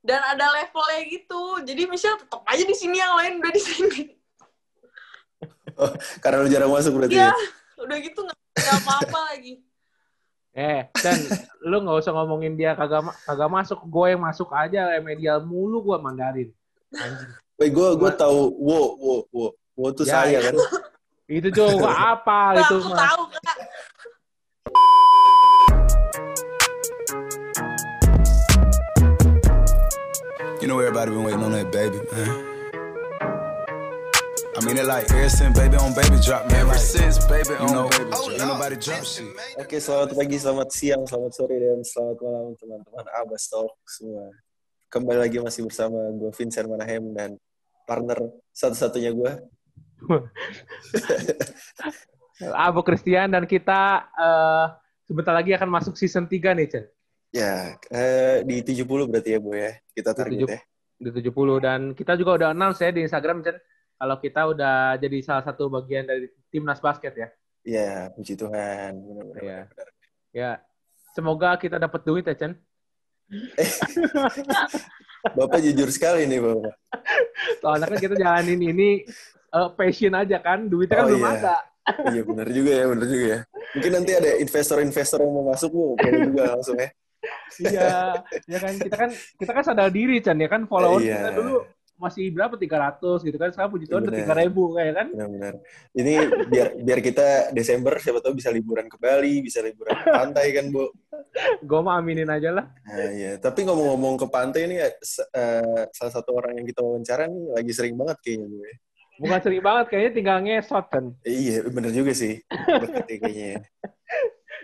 dan ada levelnya gitu jadi Michelle tetap aja di sini yang lain udah di sini Oh, karena lu jarang masuk berarti Iya, ya? udah gitu nggak apa-apa lagi Eh, dan lu nggak usah ngomongin dia kagak kagak masuk, gue yang masuk aja remedial mulu gue Mandarin. Anjing. Woi, gue gue tahu wo wo wo wo tuh Ya, saya kan. Itu juga apa itu aku mah. tahu kak You know everybody been waiting on that baby, man. I mean it like ever since baby on baby drop, man. Ever since baby on know, baby drop. Ain't nobody drop shit. Oke, selamat pagi, selamat siang, selamat sore, dan selamat malam teman-teman Abbas Talk semua. Kembali lagi masih bersama gue Vincent Manahem dan partner satu-satunya gue. Abu Christian dan kita eh, sebentar lagi akan masuk season 3 nih, Chen. Ya, eh, di 70 berarti ya, Bu ya. Kita target ya. Di 70 dan kita juga udah announce ya di Instagram, Chen. Kalau kita udah jadi salah satu bagian dari timnas basket ya. Ya, puji Tuhan. Benar-benar. Iya. Ya. Semoga kita dapat duit ya, Chen. Bapak jujur sekali nih, Bapak. Soalnya kan kita jalanin ini eh, passion aja kan, duitnya kan Oh, belum iya. ada. Iya, benar juga ya, benar juga ya. Mungkin nanti ada investor-investor yang mau masuk, Bu. Boleh juga langsung ya. Iya, ya kan kita kan kita kan sadar diri Chan ya kan followers Iya. kita dulu masih berapa 300 gitu kan sekarang puji Tuhan udah Bener. 3000 kayak kan. Benar-benar. Ini biar biar kita Desember siapa tahu bisa liburan ke Bali, bisa liburan ke pantai kan, Bu. Gue mah aminin aja lah. Nah, iya. Tapi ngomong-ngomong ke pantai ini eh, salah satu orang yang kita wawancara nih lagi sering banget kayaknya, Bu. ya. Bukan sering banget kayaknya tinggal ngesot kan. Iya, bener juga sih. Ya kayaknya. ya.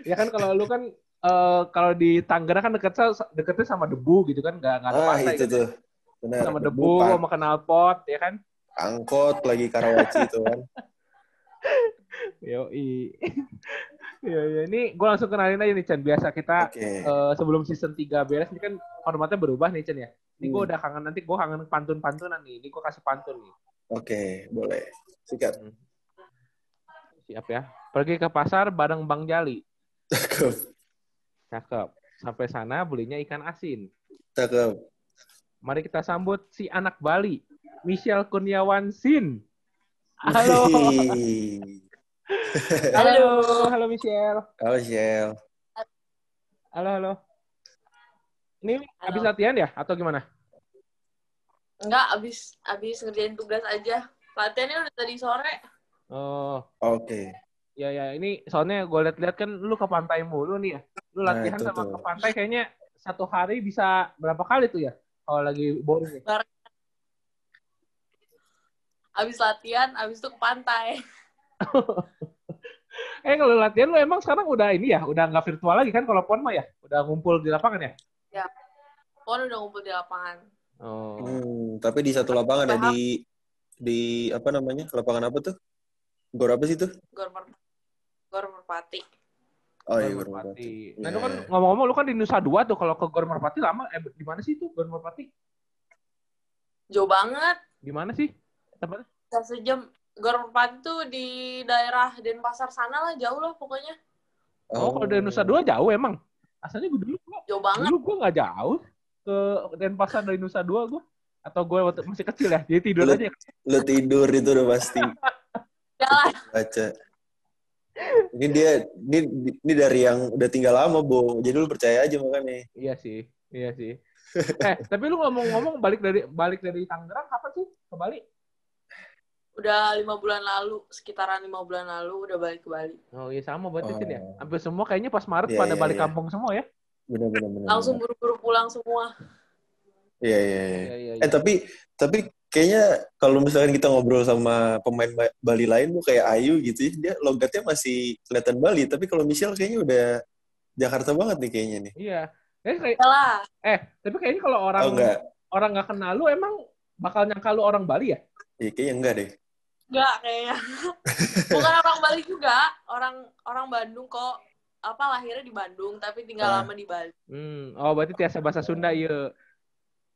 Ya kan kalau lu kan eh, kalau di Tangerang kan deket deketnya sama debu gitu kan nggak nggak ada Ah, pantai itu kan. tuh. Benar. sama Debu, debu sama knalpot ya kan. angkot lagi Karawaci itu kan. Yo Iya, iya. Ini gue langsung kenalin aja nih Chan. Biasa kita Oke. eh, sebelum season 3 beres ini kan formatnya berubah nih Chan ya. Ini gue Hmm. udah kangen nanti gue kangen pantun-pantunan nih. Ini gue kasih pantun nih. Oke, boleh. Sikat. Siap ya. Pergi ke pasar bareng Bang Jali. Cakep. Cakep. Sampai sana belinya ikan asin. Cakep. Mari kita sambut si anak Bali, Michelle Kurniawan Sin. Halo. Halo, halo Michelle. Halo, Shell. Halo, halo. Ini Halo. habis latihan ya atau gimana? Enggak, abis abis ngerjain tugas aja latihannya udah tadi sore Oh, Oke. ya ya. Ini soalnya gue lihat-lihat kan lu ke pantai mulu nih ya. Lu Nah, latihan itu sama tuh. ke pantai kayaknya satu hari bisa berapa kali tuh ya? Kalau lagi boring ya. abis latihan abis itu ke pantai Eh kalau latihan lu emang sekarang udah ini ya, udah nggak virtual lagi kan kalau pon mah ya? Udah ngumpul di lapangan ya? pon udah ngumpul di lapangan Oh. Hmm, tapi di satu lapangan ya di di apa namanya? Lapangan apa tuh? Gor apa sih tuh? gor gor merpati Oh iya, Gor Merpati. Nah, Iya, itu kan iya. ngomong-ngomong lu kan di Nusa Dua tuh kalau ke Gor Merpati lama eh di mana sih itu Gor Merpati? jauh banget Di mana sih? Tempatnya? sejam gor merpati tuh di daerah Denpasar sana lah jauh lah pokoknya Oh, kalau dari Nusa Dua jauh emang. Asalnya gue dulu gua, jauh banget dulu gue nggak jauh ke Denpasar dari Nusa Dua gue. Atau gue waktu masih kecil ya, jadi tidur Lu- aja. Lu tidur itu udah pasti jalan baca. Ini dia ini ini dari yang udah tinggal lama, Bo. Jadi lu percaya aja makanya. Iya sih, iya sih. eh, tapi lu ngomong-ngomong balik dari balik dari Tangerang kapan sih ke Bali? udah lima bulan lalu sekitaran lima bulan lalu udah balik ke Bali Oh iya sama berarti Cin ya. Oh. Hampir semua kayaknya pas Maret Iya, pada iya, balik iya. kampung semua ya. Bener bener bener. langsung buru-buru pulang semua Iya iya iya. Iya iya. Eh tapi tapi kayaknya kalau misalkan kita ngobrol sama pemain Ba- Bali lain tuh kayak Ayu gitu ya, dia logatnya masih kelihatan Bali, tapi kalau Michelle kayaknya udah Jakarta banget nih kayaknya nih. Iya. Eh, kayak, ya eh tapi kayaknya kalau orang Oh enggak? orang nggak kenal lu emang bakal nyangka lu orang Bali ya? Iya kayaknya enggak deh. Enggak kayaknya. Bukan orang Bali juga, orang orang Bandung kok. Apa lahirnya di Bandung tapi tinggal Ah. lama di Bali. Hmm. Oh berarti tiasa bahasa Sunda iya.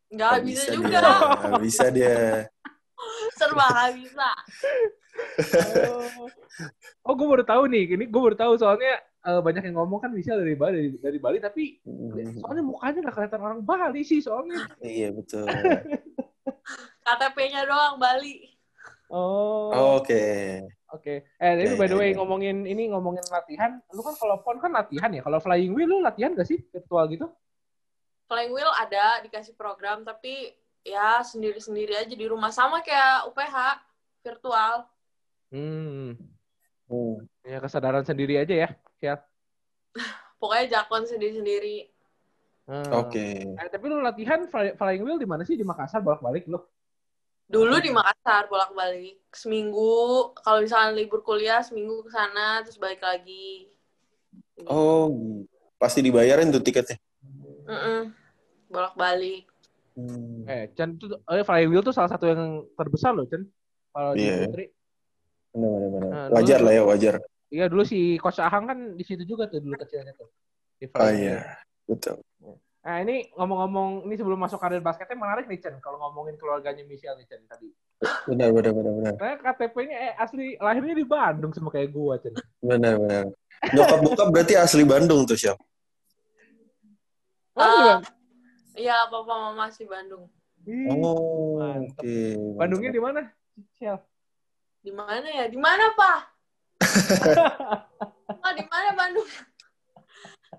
Enggak Nggak bisa, dia. juga. Nggak bisa dia. Serba nggak bisa. Oh, oh gue baru tahu nih. Ini gue baru tahu soalnya eh, banyak yang ngomong kan Michelle dari Bali dari, dari Bali tapi Hmm, soalnya mukanya nggak kelihatan orang Bali sih soalnya. Iya betul. KTP-nya doang Bali. Oh. Oke. Oke. Eh, tapi Ya, by the way ngomongin ini ngomongin latihan, lu kan kalau pon kan latihan ya. Kalau flying wheel lu latihan gak sih virtual gitu? Flying wheel ada dikasih program tapi ya sendiri-sendiri aja di rumah sama kayak UPH virtual. Hmm. Hmm. Ya kesadaran sendiri aja ya. Ya. Pokoknya jakon sendiri-sendiri. Hmm. Oke. Eh, tapi lu latihan fly- flying wheel di mana sih? Di Makassar bolak-balik lu? Dulu di Makassar bolak-balik seminggu. Kalau misalnya libur kuliah seminggu ke sana terus balik lagi. Oh, pasti dibayarin tuh tiketnya. Mm-mm. Bolak-balik. Hmm. Eh, Chan itu eh, flying wheel tuh salah satu yang terbesar loh, Chan. Kalau di Iya. putri. Benar, benar, benar. Nah, Wajar dulu- lah ya, wajar. Iya dulu si Coach Ahang kan di situ juga tuh dulu kecilnya tuh. Di Oh iya, betul. Nah ini ngomong-ngomong, ini sebelum masuk karir basketnya menarik nih Chen, kalau ngomongin keluarganya Michelle nih Chen tadi. Benar, benar, benar, benar. Karena KTP-nya eh, asli lahirnya di Bandung sama kayak gua Chen. Benar, benar. Nyokap bokap berarti asli Bandung tuh, Syam. Oh, Ah, iya. Papa mama asli Bandung. Oh, oke. Bandungnya di mana? Di mana ya? Di mana, Pak? ah, di mana Bandung?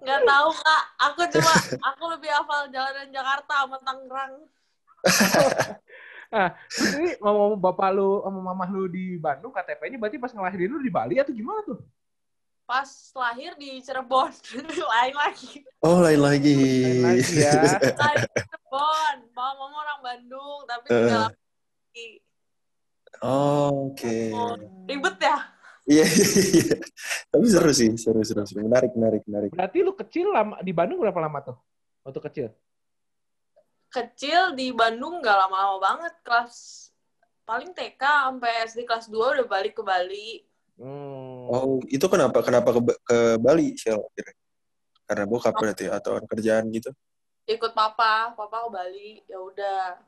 Nggak tahu, Kak. Aku cuma aku lebih hafal jalanan Jakarta sama Tangerang. Terus ini ngomong bapak lu sama mamah lu di Bandung, KTP-nya berarti pas ngelahirin lu di Bali atau gimana tuh? Pas lahir di Cirebon. Lain lagi. Oh, lain lagi. Lain lagi ya. Di Cirebon. Papa mama orang Bandung, tapi Eh. tinggal lagi. Oh, oke. Oh, ribet ya? Iya, iya, iya. Tapi seru sih, seru, seru, seru. Menarik, menarik, menarik. Berarti lu kecil lama di Bandung berapa lama tuh? Waktu kecil? Kecil di Bandung nggak lama-lama banget. Kelas paling TK sampai SD kelas 2 udah balik ke Bali. Hmm. Oh, itu kenapa? Kenapa ke, ke Bali, akhirnya? Karena bokap berarti atau kerjaan gitu? Ikut papa, papa ke Bali. Ya udah.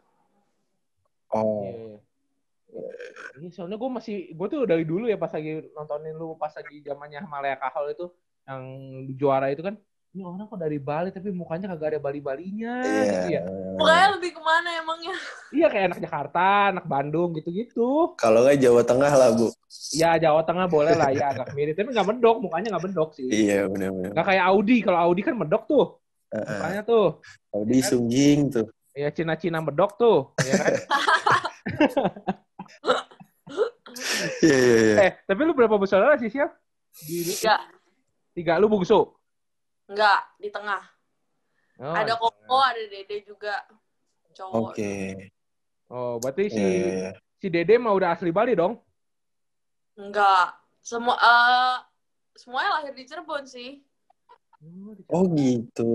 Oh, Iya, iya. Iya, soalnya gue masih, gue tuh dari dulu ya pas lagi nontonin lu pas lagi zamannya Malaya Kahol itu yang juara itu kan, ini orang kok dari Bali tapi mukanya kagak ada Bali-Balinya gitu iya. ya. Pokoknya lebih ke mana emangnya? Iya kayak anak Jakarta, anak Bandung gitu-gitu. Kalau nggak Jawa Tengah lah, Bu. Ya Jawa Tengah boleh lah ya agak mirip, tapi nggak medok, mukanya nggak medok sih. Iya, benar-benar. Nggak kayak Audi, kalau Audi kan medok tuh, Heeh. mukanya tuh. Audi Sungjing tuh. Ya Cina-Cina medok tuh, ya kan? Iya, iya, iya. eh, tapi lu berapa bersaudara sih, Siap? Tiga. Tiga, lu bungsu? Enggak, di tengah. Oh, ada Koko, ada Dede juga. Cowok. Oke. Oh, berarti si Iya, iya, iya. si Dede mah udah asli Bali dong? Enggak. Semua eh semuanya lahir di Cirebon sih. Oh, gitu.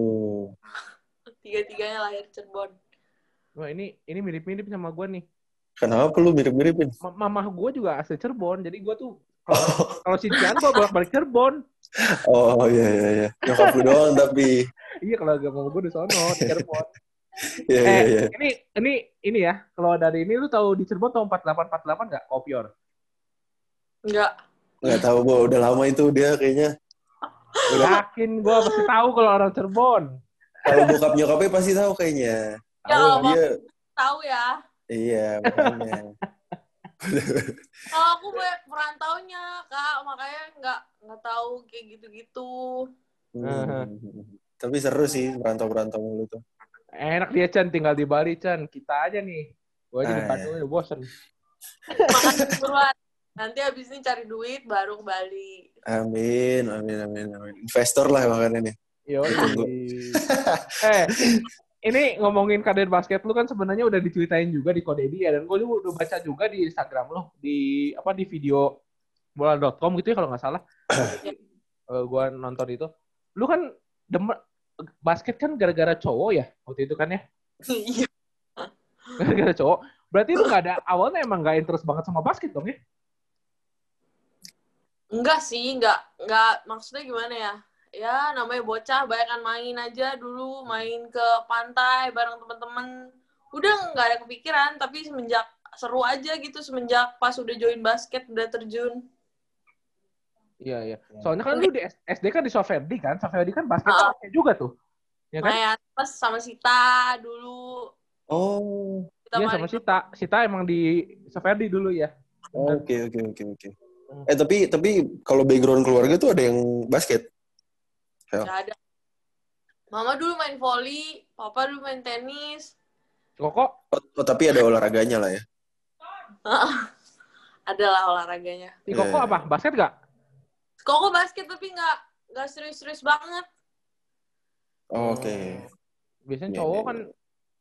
Tiga-tiganya lahir Cirebon. Wah ini ini mirip-mirip sama gue nih. Kenapa lu mirip-miripin? Ma- Mamah gue juga asli Cirebon, jadi gue tuh kalau kalau si Cian gue bolak-balik Cirebon. Oh, iya, iya, iya. Nyokap lu doang, tapi. Iya kalau gak mau gue di sono di Cirebon. Iya, iya, eh iya. ini ini ini ya kalau dari ini lu tahu di Cirebon tahu 4848 nggak kopior? Enggak. Nggak tahu, Bu. Udah lama itu dia kayaknya. Yakin gue pasti tahu kalau orang Cirebon. Kalau bokap nyokapnya pasti tahu kayaknya. Ya, Tahu? Dia, Tahu ya. iya, makanya. Kalau aku banyak perantaunya, Kak. Makanya nggak nggak tahu kayak gitu-gitu. Hmm. Tapi seru sih merantau-merantau mulu tuh. Enak dia Chan tinggal di Bali Chan. Kita aja nih. Gue aja di Ah, Bandung udah bosen. Buruan. Nanti habis ini cari duit baru ke Bali. Amin, amin, amin, amin. Investor lah makanya nih. Yo. Tunggu. eh, ini ngomongin karir basket lu kan sebenarnya udah diceritain juga di Kodedi ya dan gue juga udah baca juga di Instagram lo di apa di video bola.com gitu ya kalau nggak salah. Eh, gua nonton itu. Lu kan demen basket kan gara-gara cowok ya waktu itu kan ya? Iya. Gara-gara cowok. Berarti lu nggak ada awalnya emang nggak interest banget sama basket dong ya? Enggak sih, enggak enggak maksudnya gimana ya? Ya namanya bocah, bayangan main aja dulu, main ke pantai bareng teman-teman. Udah nggak ada kepikiran, tapi semenjak seru aja gitu semenjak pas udah join basket udah terjun. Iya, iya. Soalnya kan lu di SD kan di Soferdi kan? Soferdi kan basket oke juga tuh. Ya kan? Main pas sama Sita dulu. Oh, Iya sama Sita. Sita emang di Soferdi dulu ya. oke oke oke oke. Eh tapi tapi kalau background keluarga tuh ada yang basket. Nggak ada. Mama dulu main volley, papa dulu main tenis. Koko, Oh, oh, tapi ada olahraganya lah ya. Adalah olahraganya. si Koko Iya. apa? Basket gak? Koko basket tapi nggak nggak serius-serius banget. Oh, Oke. Biasanya Iya, cowok iya, kan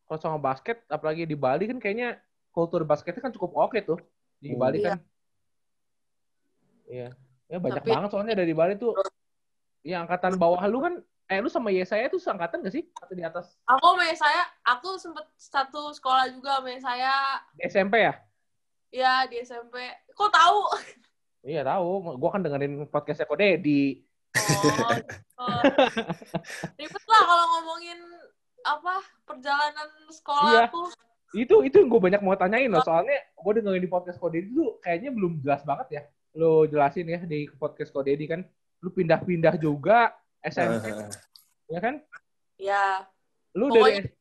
kalau sama basket, apalagi di Bali kan kayaknya kultur basketnya kan cukup oke tuh. Di Hmm. Bali Iya. kan. Iya. Ya banyak Tapi- banget soalnya dari Bali tuh. Ya angkatan bawah lu kan, eh lu sama Yesaya tuh seangkatan gak sih? Atau di atas? Aku main saya, aku sempet satu sekolah juga main saya. Di SMP ya? Ya di SMP. Kok tahu? Iya tahu, gua kan dengerin podcastnya Ko Dedi. Oh, oh. ribet lah kalau ngomongin apa perjalanan Iya. sekolahku. Itu itu yang gue banyak mau tanyain loh, soalnya gue dengerin di podcast Ko Dedi tuh kayaknya belum jelas banget ya. Lu jelasin ya di podcast Ko Dedi kan, lu pindah-pindah juga SMP, Ah, ya kan? Ya, Lu Pokoknya- dari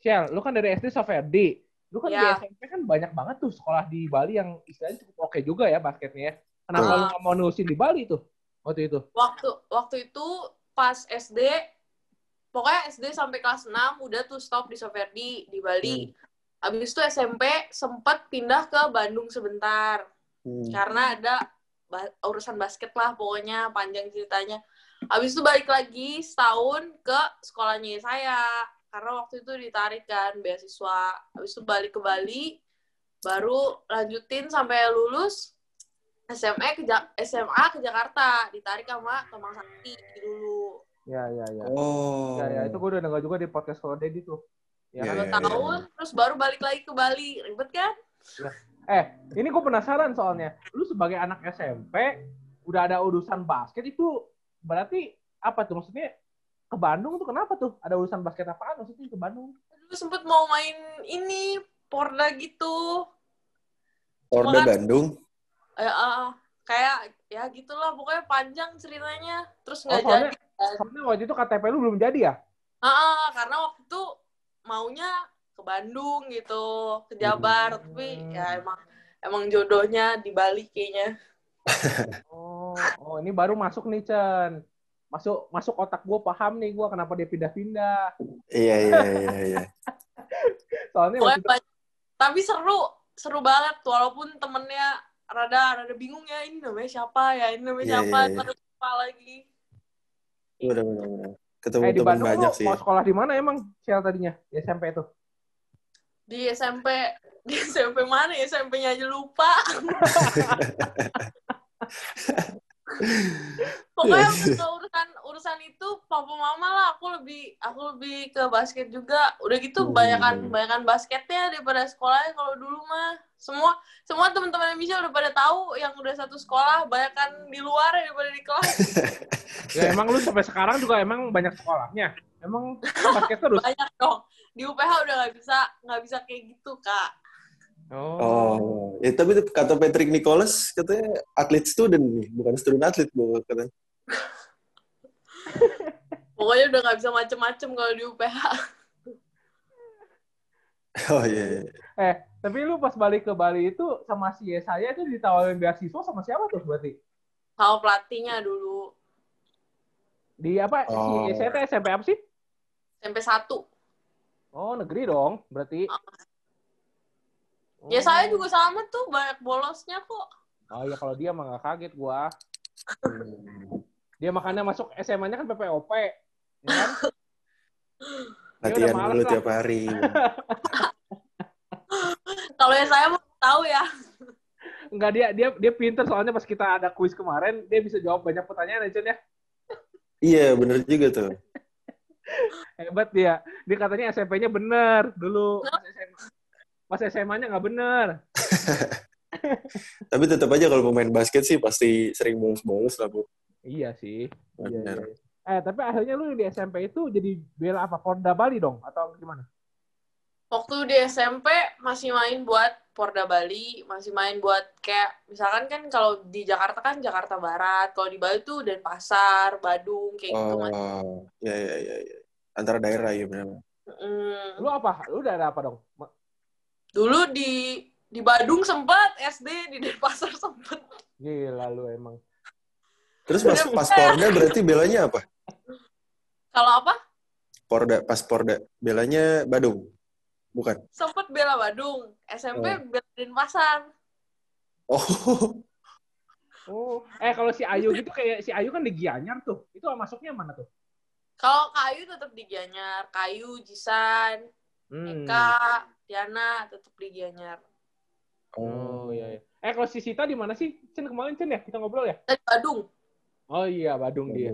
Shell, lu kan dari SD Soferdi. Lu kan di Ya. SMP kan banyak banget tuh sekolah di Bali yang istilahnya cukup oke juga ya basketnya. ya. Kenapa Betul. lu nggak mau nulisin di Bali tuh waktu itu? waktu waktu itu pas SD pokoknya SD sampai kelas 6 udah tuh stop di Soferdi di Bali. Abis itu SMP sempat pindah ke Bandung sebentar hmm. karena ada ba- urusan basket lah pokoknya panjang ceritanya. Abis itu balik lagi setahun ke sekolahnya saya karena waktu itu ditarik kan beasiswa. Abis itu balik ke Bali baru lanjutin sampai lulus SMA ke Ja- SMA ke Jakarta ditarik sama Tomang Sakti dulu Ya ya ya. Oh. Ya ya itu gue udah denger juga di podcast Ko Dedi tuh. Ya kan? dua iya. tahun terus baru balik lagi ke Bali ribet kan Eh, ini gue penasaran soalnya. Lu sebagai anak SMP, udah ada urusan basket itu berarti apa tuh? Maksudnya ke Bandung tuh kenapa tuh? Ada urusan basket apaan maksudnya ke Bandung? dulu sempet mau main ini Porda gitu Porda Makan. Bandung. Eh, eh, kayak ya gitulah pokoknya panjang ceritanya terus Oh, nggak soalnya, jadi soalnya waktu itu KTP lu belum jadi ya? Ah, ah, karena waktu itu maunya ke Bandung gitu ke Jabar Hmm. tapi ya emang emang jodohnya di Bali kayaknya Oh, oh ini baru masuk nih Chen. Masuk masuk otak gue paham nih gue kenapa dia pindah-pindah. Iya iya iya iya. Soalnya pokoknya waktu itu, banyak- tapi seru seru banget walaupun temennya rada rada bingung ya ini namanya siapa ya ini namanya Iya, siapa iya, iya. Ntar lupa lagi Benar benar benar. Ketemu eh di teman Bandung banyak lu sih. mau sekolah di mana emang Shell tadinya? Di SMP itu. Di SMP di SMP mana ya SMP-nya aja lupa pokoknya Iya. untuk urusan urusan itu papa mama lah aku lebih aku lebih ke basket juga udah gitu Hmm. banyakan banyakan basketnya daripada sekolahnya kalau dulu mah semua semua teman-teman Michelle udah pada tahu yang udah satu sekolah banyakan di luar daripada di kelas Ya emang lu sampai sekarang juga emang banyak sekolahnya. Emang basket terus. banyak dong di UPH udah nggak bisa nggak bisa kayak gitu kak Oh, ya, tapi tuh kata Patrick Nicholas katanya atlet student nih, bukan student atlet bu katanya. pokoknya udah nggak bisa macem-macem kalau di UPH Oh iya. iya. Eh, tapi lu pas balik ke Bali itu sama si saya itu ditawarin beasiswa sama siapa tuh berarti? sama pelatihnya dulu Di apa? Oh. Si saya SMP apa sih? SMP satu Oh, negeri dong, berarti. ya Oh. saya juga sama tuh banyak bolosnya kok Oh iya, kalau dia mah gak kaget gua. Hmm. Dia makanya masuk SMA-nya kan PPOP. Ya kan? Latihan lah. tiap hari. kalau yang saya mau tahu ya Enggak, dia dia dia pinter soalnya pas kita ada kuis kemarin, dia bisa jawab banyak pertanyaan aja ya. iya bener juga tuh. Hebat dia. Dia katanya SMP-nya bener dulu. Pas SMA Pas SMA-nya nggak bener. Tapi tetap aja kalau pemain basket sih pasti sering bolos-bolos lah bu. Iya sih. Iya, Bener. iya. Eh, tapi akhirnya lu di SMP itu jadi bela apa? Porda Bali dong? Atau gimana? waktu di SMP masih main buat Porda Bali masih main buat kayak misalkan kan kalau di Jakarta kan Jakarta Barat kalau di Bali tuh Denpasar Badung kayak gitu Oh, ya ya ya ya. Antara daerah ya benar. Mm. Lu apa? Lu udah ada apa dong? Ma- dulu di di Badung sempet SD di Denpasar sempet Gila lu emang. Terus pas pas Porda berarti belanya apa? kalau apa Porda pas Porda belanya Badung. Bukan. sempet bela Badung SMP Oh. bela Denpasar Oh. Oh, eh kalau si Ayu gitu kayak si Ayu kan di Gianyar tuh. Itu masuknya mana tuh? Kalau Kayu tetap di Gianyar Kayu Jisan Hmm. Eka Diana tetap di Gianyar Oh iya, iya. Eh kalau si Sita di mana sih? Cen kemarin Cen ya kita ngobrol ya? dari Badung Oh iya Badung dia.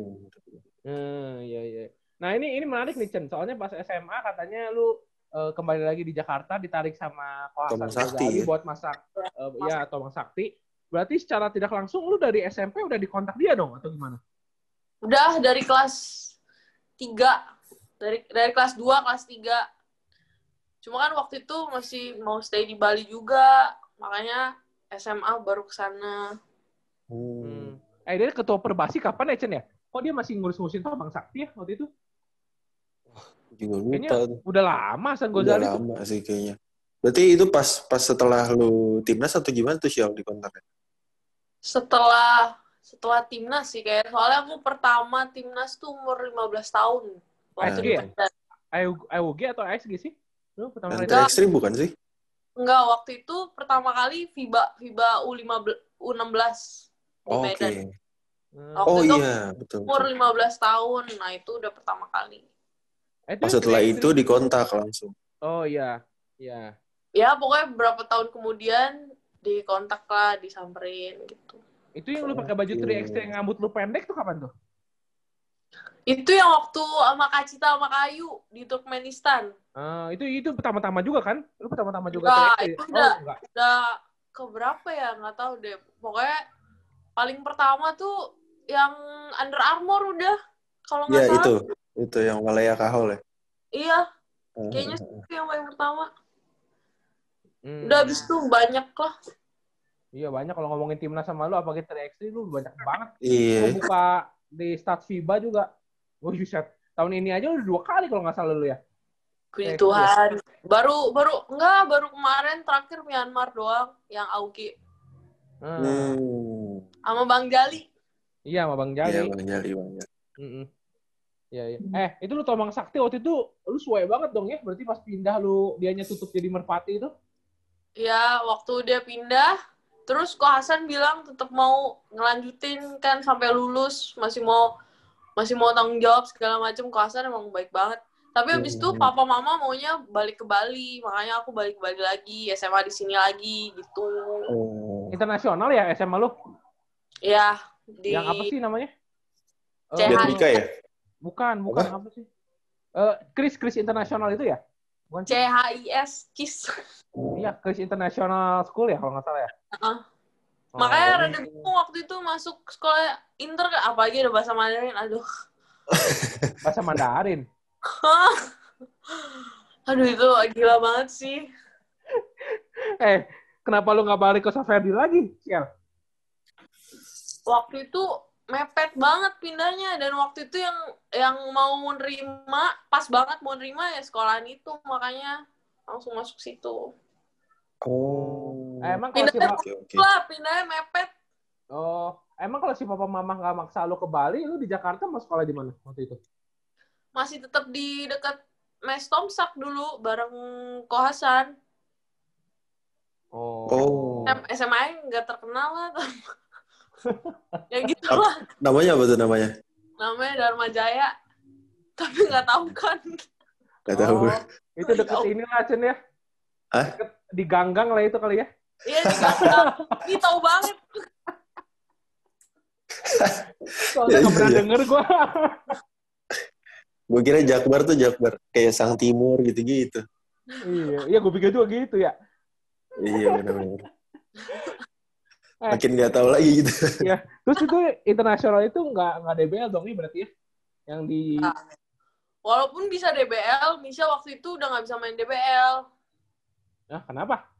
Hmm, iya iya. Nah ini ini menarik nih Cen. Soalnya pas SMA katanya lu eh, kembali lagi di Jakarta ditarik sama Tomang Sakti, ya? buat masak eh, ya Tomang Sakti. Berarti secara tidak langsung lu dari SMP udah dikontak dia dong atau gimana? udah dari kelas 3 dari dari kelas 2 kelas 3 cuma kan waktu itu masih mau stay di Bali juga makanya SMA baru ke sana Hmm. Hmm. Eh dia ketua perbasi kapan ya Cen ya? Kok dia masih ngurus-ngurusin Tomang Sakti ya waktu itu? Juga Kayaknya lupa. tuh. Udah lama San Udah Gozali tuh. lama sih kayaknya. Berarti itu pas pas setelah lu timnas atau gimana tuh Syal di kontaknya? setelah setelah timnas sih kayak soalnya aku pertama timnas tuh umur 15 tahun waktu di ya? AUG atau ASG sih? Lu pertama kali ekstrim bukan sih? enggak waktu itu pertama kali FIBA FIBA U15 U16 di Oh. Medan Hmm. Waktu Oh itu iya, betul. umur betul. 15 tahun nah itu udah pertama kali Eh, itu Oh, setelah itu dikontak langsung. Oh iya, iya. ya pokoknya beberapa tahun kemudian dikontak lah disamperin gitu Itu yang lu pakai baju Oke. 3 yang rambut lu pendek tuh kapan tuh? itu yang waktu sama Kak Cita sama Kayu di Turkmenistan Ah, itu itu pertama-tama juga kan? Lu pertama-tama juga Enggak, 3 itu Oh, udah. enggak. udah keberapa ya nggak tahu deh pokoknya paling pertama tuh yang Under Armour udah kalau nggak Ya salah itu, itu yang Malaya Kahol ya. iya Hmm. kayaknya itu yang paling pertama Hmm. udah habis itu banyak lah Iya banyak kalau ngomongin timnas sama lu apalagi 3 lu banyak banget. Iya. buka di stat FIBA juga. Wah, buset. Tahun ini aja udah dua kali kalau nggak salah lu ya. Puji Kayak Tuhan baru baru enggak baru kemarin terakhir Myanmar doang yang Augie Hmm. Hmm. sama Bang Jali Iya sama Bang Iya, Jali. Bang Jali, Bang Jali. Mm-mm. Iya, iya. Eh, itu lu Tomang Sakti waktu itu lu suwe banget dong ya. Berarti pas pindah lu dianya tutup jadi Merpati itu. ya waktu dia pindah terus kok Hasan bilang tetap mau ngelanjutin kan sampai lulus masih mau masih mau tanggung jawab segala macam kok Hasan emang baik banget tapi habis itu Hmm. papa mama maunya balik ke Bali makanya aku balik ke Bali lagi SMA di sini lagi gitu Oh. Internasional ya SMA lu? ya di Yang apa sih namanya? CH. Biatrika ya? bukan, bukan apa, sih? Eh, Chris Chris Internasional itu ya? Bukan? CHIS KIS Iya, Chris International School ya kalau nggak salah ya. Heeh. Oh, makanya ini- rada bingung waktu itu masuk sekolah inter apalagi ada bahasa Mandarin aduh bahasa Mandarin. aduh itu gila banget sih Eh, kenapa lu nggak balik ke Saverdi lagi, Sial? waktu itu mepet banget pindahnya dan waktu itu yang yang mau nerima pas banget mau nerima ya sekolahan itu makanya langsung masuk situ Oh. Eh, emang kalau si lah pindahnya mepet oh, emang kalau si papa mama nggak maksa lu ke Bali, lu di Jakarta mau sekolah di mana waktu itu? masih tetap di dekat Mes Tomsak dulu bareng Kohasan Oh. Oh. SMA nggak terkenal lah ya gitu lah Namanya apa tuh namanya? namanya Dharma Jaya tapi nggak tahu kan Gak tahu. Oh, itu deket ini lah, Cen ya? Hah? Deket di ganggang lah itu kali ya? iya di Ganggang. ini tahu banget Soalnya Iya, nggak pernah iya. denger gua. Gue kira Jakbar tuh Jakbar kayak Sang Timur gitu-gitu. iya, iya gue pikir juga gitu ya. Iya benar-benar. Eh. Makin nggak tahu lagi gitu. Terus itu internasional itu nggak nggak DBL dong nih berarti ya? Yang di walaupun bisa DBL Misha waktu itu udah nggak bisa main DBL Nah, kenapa?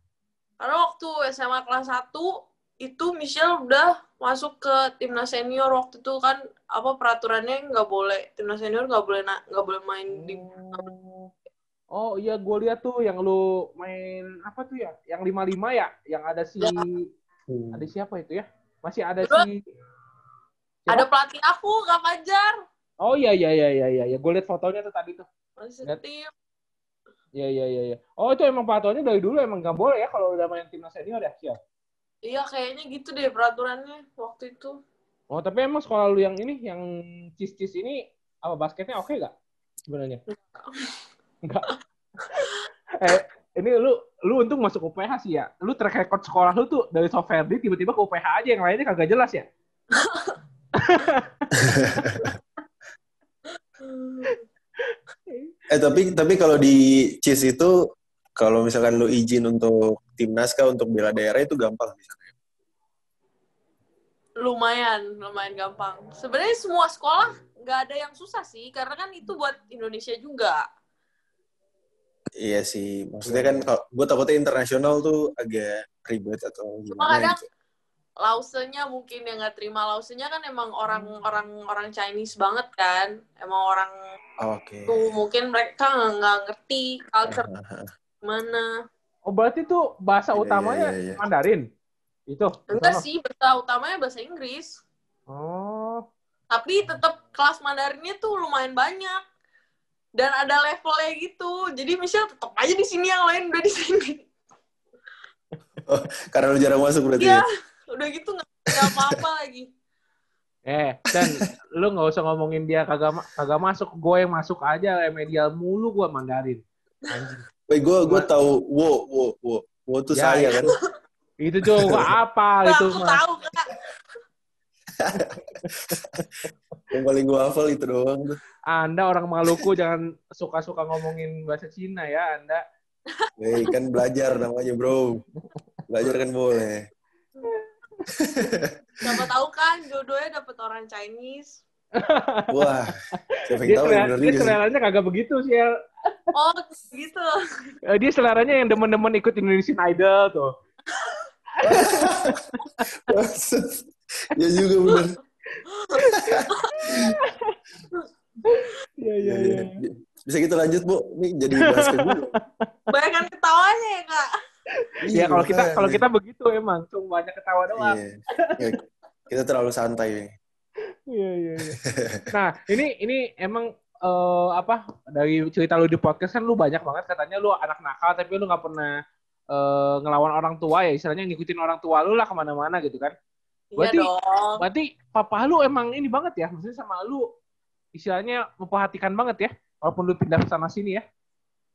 karena tuh SMA kelas 1 itu Michelle udah masuk ke timnas senior waktu itu kan apa peraturannya nggak boleh timnas senior nggak boleh na- nggak boleh main di Oh. Oh iya, gue lihat tuh yang lu main apa tuh ya? Yang lima lima ya? Yang ada si Ya. Hmm. ada siapa itu ya? Masih ada Terus, si ada pelatih aku Kak Fajar Oh iya iya iya iya iya. Ya, gue lihat fotonya tuh tadi tuh. masih tim Iya iya iya. iya. Oh itu emang peraturannya dari dulu emang nggak boleh ya kalau udah main timnas senior ya? Siap. iya kayaknya gitu deh peraturannya waktu itu Oh tapi emang sekolah lu yang ini yang cis cis ini apa basketnya oke gak sebenarnya? Enggak. eh ini lu lu untung masuk UPH sih ya. Lu track record sekolah lu tuh dari Soferdi tiba-tiba ke UPH aja yang lainnya kagak jelas ya. Eh tapi tapi kalau di CIS itu kalau misalkan lu izin untuk timnas kah untuk bela daerah itu gampang misalnya. lumayan lumayan gampang sebenarnya semua sekolah nggak ada yang susah sih karena kan itu buat Indonesia juga Iya sih, maksudnya kan kalau gue takutnya internasional tuh agak ribet atau gimana kadang gitu. lausenya mungkin yang nggak terima lausenya kan emang orang-orang orang Chinese banget kan emang orang Oh, Oke. tuh mungkin mereka nggak ngerti culture gimana Oh berarti tuh bahasa Iya, utamanya iya, iya, iya. Mandarin? Itu? enggak sih bahasa utamanya bahasa Inggris Oh. tapi tetap kelas Mandarinnya tuh lumayan banyak dan ada levelnya gitu jadi Michelle tetap aja di sini yang lain udah di sini Karena lu jarang masuk berarti Iya, ya. udah gitu nggak apa-apa lagi. Eh, dan lu nggak usah ngomongin dia kagak kagak masuk, gue yang masuk aja remedial mulu gue Mandarin. Anjing. Woi, gue gue tahu wo wo wo wo tuh Ya, saya kan. Itu juga apa Nggak, itu aku mah. tahu kak. Yang paling gue hafal itu doang tuh. Anda orang Maluku jangan suka-suka ngomongin bahasa Cina ya, Anda. Woi, kan belajar namanya, Bro. Belajar kan boleh. Siapa tahu kan jodohnya dapet orang Chinese. Wah, siapa yang Dia, tahu ya selera, dia seleranya kagak begitu sih. El. Oh gitu. Eh, Dia seleranya yang demen-demen ikut Indonesian Idol tuh. Ya juga bener. Iya, Iya, iya. Bisa kita lanjut, Bu. Ini jadi basket dulu. Bayangkan ketawanya ya kak. Ya kalau kita kalau kita begitu emang, cuma banyak ketawa doang. Iya. Ya, kita terlalu santai. Iya iya iya. Nah ini ini emang eh, apa dari cerita lu di podcast kan lu banyak banget katanya lu anak nakal tapi lu nggak pernah eh, ngelawan orang tua ya istilahnya ngikutin orang tua lu lah ke mana-mana gitu kan. Iya Berarti- dong. Berarti papa lu emang ini banget ya maksudnya sama lu istilahnya memperhatikan banget ya walaupun lu pindah ke sana sini ya.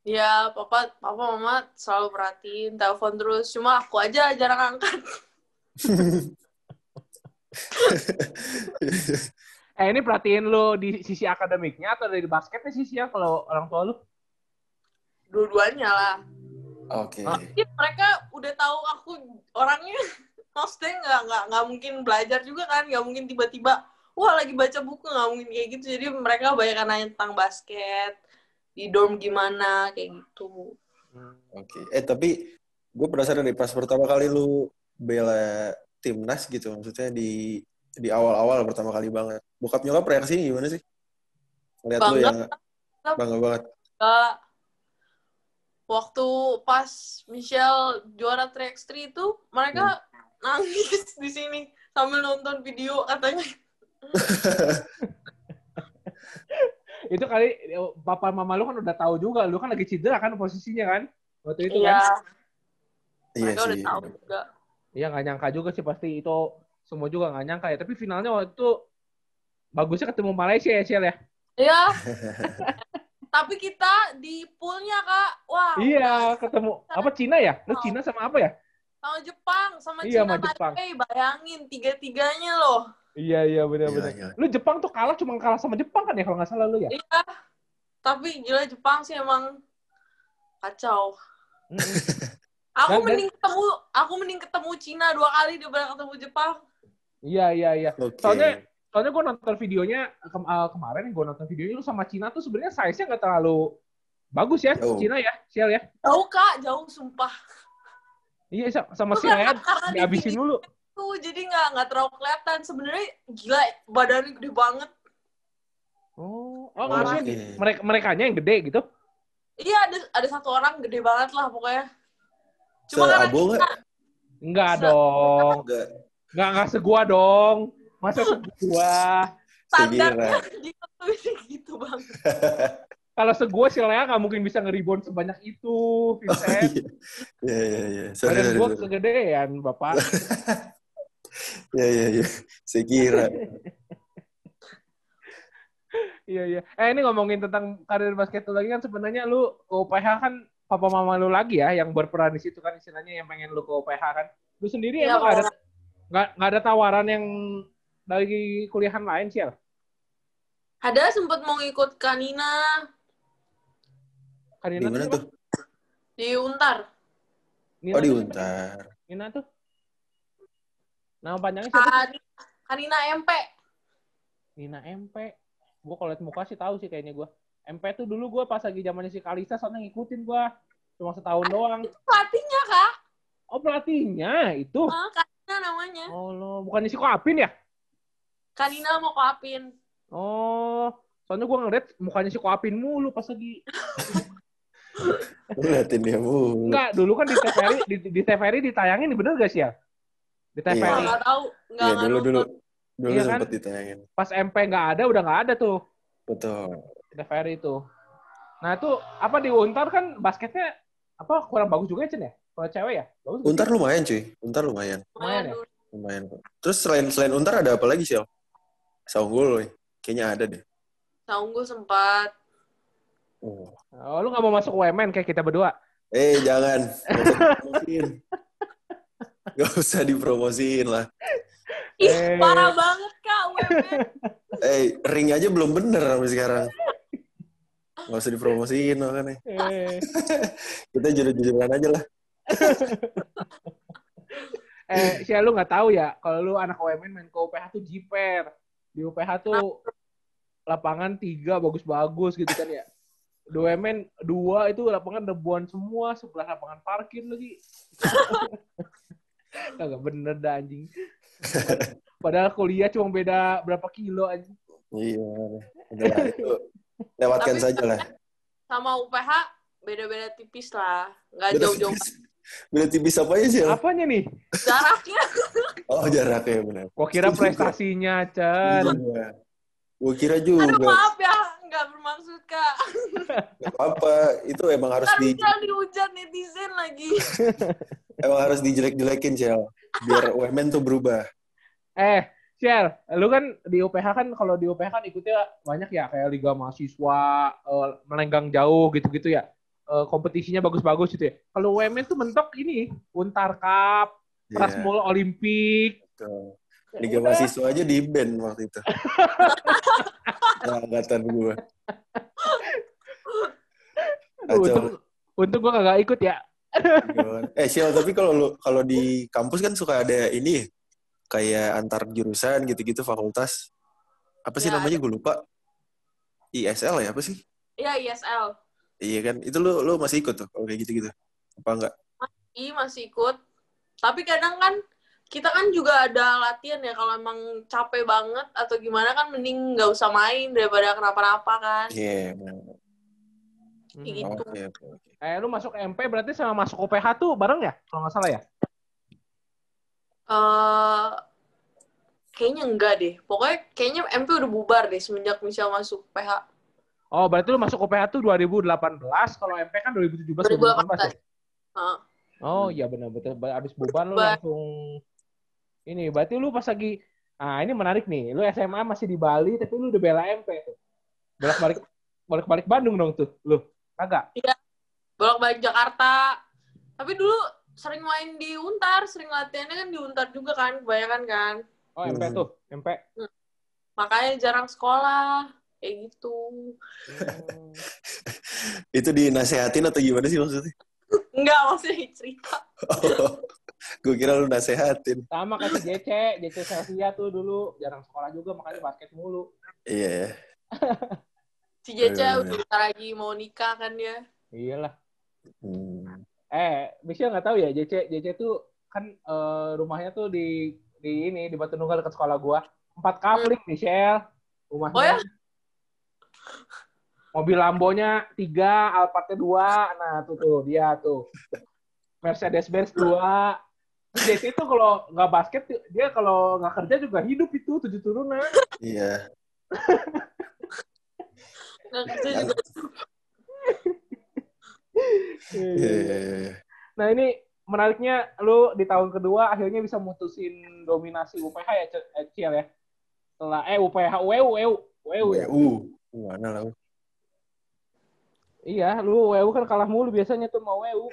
Iya, papa, papa, mama selalu perhatiin, telepon terus. Cuma aku aja jarang angkat. Eh ini perhatiin lu di sisi akademiknya atau dari basketnya sisi ya kalau orang tua lu? Dua-duanya lah. Oke. Ah. Mungkin mereka udah tahu aku orangnya maksudnya nggak nggak nggak mungkin belajar juga kan nggak mungkin tiba-tiba wah lagi baca buku nggak mungkin kayak gitu jadi mereka banyak nanya tentang basket di dorm gimana kayak gitu Oke. Eh tapi gue penasaran nih pas pertama kali lu bela timnas gitu maksudnya di di awal-awal pertama kali banget. Bokap nyokap reaksinya gimana sih? Ngeliat lu Bangga. yang bangga banget. Kak, waktu pas Michelle juara 3x3 itu mereka nangis di sini sambil nonton video katanya Itu kali eh, papa mama lu kan udah tahu juga, lu kan lagi cedera kan posisinya kan waktu itu iya kan. Iya mereka udah sih. tahu juga Iya nggak nyangka juga sih pasti itu semua juga nggak nyangka ya. Tapi finalnya waktu itu bagusnya ketemu Malaysia ya Ciel ya. Iya. Tapi kita di poolnya kak, wah. Iya ketemu apa Cina ya? Lu Cina sama apa ya? Sama Jepang, sama Iya, Cina, sama Jepang. Taipei. Bayangin tiga-tiganya loh. Iya iya benar-benar. Gila, gila. Lu Jepang tuh kalah cuma kalah sama Jepang kan ya kalau nggak salah lu ya? Iya. Tapi gila Jepang sih emang kacau. Aku Dan- dan- mending ketemu, aku mending ketemu Cina dua kali daripada ketemu Jepang. Iya iya iya. Oke. Soalnya soalnya gue nonton videonya ke- eh, kemarin gue nonton videonya lu sama Cina tuh sebenarnya size-nya nggak terlalu bagus ya Jauh. Cina ya, Ciel ya. Jauh kak, jauh sumpah. Iya sa- sama si karena dia dihabisin dulu. tuh jadi nggak nggak terlalu kelihatan sebenarnya gila badannya gede banget Oh, oh Oh, maksudnya oke. di- mereka merekanya yang gede gitu? iya ada ada satu orang gede banget lah pokoknya cuma karena Seabo kita nggak? Enggak Se- dong. Enggak. Enggak enggak segua dong. Masa segua? standarnya gitu tuh gitu banget Kalau segua si Lea nggak mungkin bisa ngeribon sebanyak itu, Oh, Vincent. iya. Iya, iya, iya. Sorry, Badan sorry, gua sorry. kegedean, Bapak. Iya, iya, iya. Saya kira. Iya iya. Eh ini ngomongin tentang karir basket lu lagi kan sebenarnya lu ke UPH kan papa mama lu lagi ya yang berperan di situ kan istilahnya yang pengen lu ke UPH kan. Lu sendiri Iya, emang nggak ada nggak nggak ada tawaran yang dari kuliahan lain sih ya? ada sempet mau ikut kanina Kan Di mana tuh? di untar Nina Oh, di tuh? Untar. Nina tuh. Nama panjangnya siapa? kanina, kanina MP Nina MP. Gua kalau liat muka sih tahu sih kayaknya gua. MP tuh dulu gua pas lagi zamannya si Kalisa soalnya ngikutin gua. Cuma setahun doang. itu pelatihnya kak Oh pelatihnya itu. Ah, kanina namanya Oh lo bukannya si Koapin ya? kanina mau koapin Oh, soalnya gue ngeliat mukanya si Koapin mulu pas lagi. Lu liatin dia mulu. Enggak, dulu kan di TVRI, di, di TVRI ditayangin, bener gak sih ya? Di Iya. TVRI. nggak nggak tahu nggak Iya, nggak dulu, dulu. Dulu Iya kan? sempet ditayangin. Pas MP nggak ada, udah nggak ada tuh Betul. di TVRI itu. Nah itu apa di Untar kan basketnya apa kurang bagus juga ya Cen ya? Kalau cewek ya? Bagus sih? Untar lumayan, cuy. Untar lumayan. Lumayan ya? Lumayan kok. Terus selain selain Untar ada apa lagi, Sial? Saunggul. Kayaknya ada deh. Saunggu sempat Oh. Oh, lu nggak mau masuk UMN kayak kita berdua? Eh, jangan. Gak usah dipromosiin. Gak usah dipromosiin lah. ih Eh. parah banget kak UMN Eh, ring aja belum bener sampai sekarang. Gak usah dipromosiin makanya. Eh, Kita jujur-jujuran aja lah. eh si lu nggak tahu ya kalau lu anak UMN main ke UPH tuh jiper. Di UPH tuh lapangan tiga bagus-bagus gitu kan ya. Di UMN dua itu lapangan debuan semua, sebelah lapangan parkir lagi. Kagak bener dah anjing. Padahal kuliah cuma beda berapa kilo anjing. Iya. Udah lah, itu lewatkan Tapi- saja lah. sama UPH beda-beda tipis lah nggak Beda jauh-jauh. Beda tipis apa aja sih? Apanya nih? jaraknya Oh, jaraknya benar. Gua kira prestasinya, Cen. Iya. Gue kira aduh juga. maaf ya nggak bermaksud kak Gak apa, itu emang harus ntar di bisa dihujat netizen lagi emang harus dijelek-jelekin, Cel. Biar UMN tuh berubah. Eh, Ciel, lu kan di UPH kan kalau di UPH kan ikutnya banyak ya kayak liga mahasiswa, eh, melenggang jauh gitu-gitu ya. Eh, kompetisinya bagus-bagus gitu ya. Kalau UMN tuh mentok ini Untar Cup, Prasmul Olimpik. betul. Liga mahasiswa aja di band waktu itu. Nah, angkatan gue. Untung, untung gua kagak ikut ya. eh, Sial, tapi kalau lu kalau di kampus kan suka ada ini ya, kayak antar jurusan gitu-gitu fakultas. Apa sih Ya, namanya gue lupa. ISL ya apa sih? Iya ISL Iya kan? Itu lu lu masih ikut tuh kalau kayak gitu-gitu. Apa enggak? I masih ikut tapi kadang kan kita kan juga ada latihan ya kalau emang capek banget atau gimana kan mending nggak usah main daripada kenapa-napa kan Iya, benar. Hmm. Kayak gitu. Oke, oke, oke. Eh, lu masuk MP berarti sama masuk UPH tuh bareng ya? Kalau nggak salah ya? eh kayaknya enggak deh pokoknya kayaknya MP udah bubar deh semenjak Michelle masuk PH Oh, berarti lu masuk UPH tuh 2018, kalau MP kan 2017 2018 ya? 2018 Heeh. Oh iya benar betul. Abis bubar lu langsung ini. Berarti lu pas lagi ah ini menarik nih. Lu SMA masih di Bali tapi lu udah bela MP tuh. Bolak balik bolak balik Bandung dong tuh. Lu kagak? bolak-balik Jakarta tapi dulu sering main di Untar sering latihannya kan di Untar juga kan kebanyakan kan Oh MP Hmm. tuh MP. makanya jarang sekolah kayak gitu Hmm. Itu dinasehatin atau gimana sih maksudnya? enggak maksudnya cerita gue kira lu nasehatin. Sama kayak si JC, JC Celsia tuh dulu jarang sekolah juga makanya basket mulu. Iya ya. si Iya, udah bentar lagi mau nikah kan dia Iyalah. Hmm. Eh, Michelle nggak tahu ya, JC JC tuh kan eh, rumahnya tuh di di ini di Batu Nunggal dekat sekolah gua. Empat kapling Michelle rumahnya. Oh ya? Mobil Lambonya tiga, Alphardnya dua, nah tuh tuh dia tuh. Mercedes Benz dua. JC tuh kalau nggak basket dia kalau nggak kerja juga hidup itu tujuh turunan. Iya. Nggak kerja juga. Iya, iya, iya. Nah ini menariknya lu di tahun kedua akhirnya bisa mutusin dominasi UPH ya eh, Ciel ya. Setelah eh UPH UEU UEU UEU ya. WU. Mana lah. Iya, lu UEU kan kalah mulu biasanya tuh mau UEU.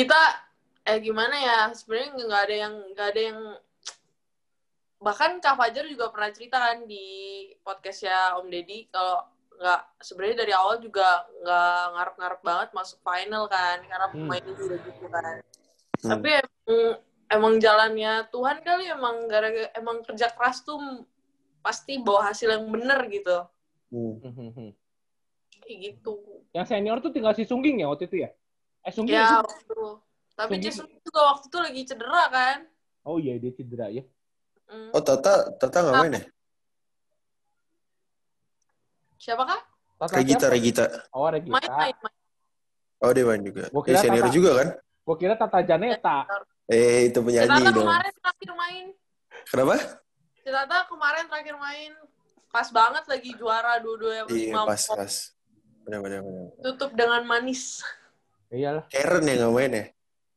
Kita eh gimana ya? Sebenarnya nggak ada yang nggak ada yang bahkan Kak Fajar juga pernah cerita kan di podcastnya Om Deddy kalau nggak sebenarnya dari awal juga nggak ngarep-ngarep banget masuk final kan karena Hmm. pemainnya juga gitu kan. Hmm. Tapi emang, emang jalannya Tuhan kali emang gara emang kerja keras tuh pasti bawa hasil yang bener gitu. Hmm. Kayak gitu. Yang senior tuh tinggal si Sungging ya waktu itu ya? Eh Sungging Ya, ya? waktu. Tapi. Jason juga waktu itu lagi cedera kan. Oh iya dia cedera ya. Hmm. Oh, Tata, Tata nggak main ya? Siapa kah? Tata Regita, siapa? Regita. Oh Regita. Main, main, main. Oh, dia main juga. Gua Dia kira senior Tata. juga kan? Gua kira Tata Janeta. Eh, itu penyanyi Citata dong. kemarin terakhir main. Kenapa? Citata kemarin terakhir main. Pas banget lagi juara dua-dua Iya, lima pas, pas. Benar, benar, benar. Tutup dengan manis. Iyalah. Karen yang nggak main ya?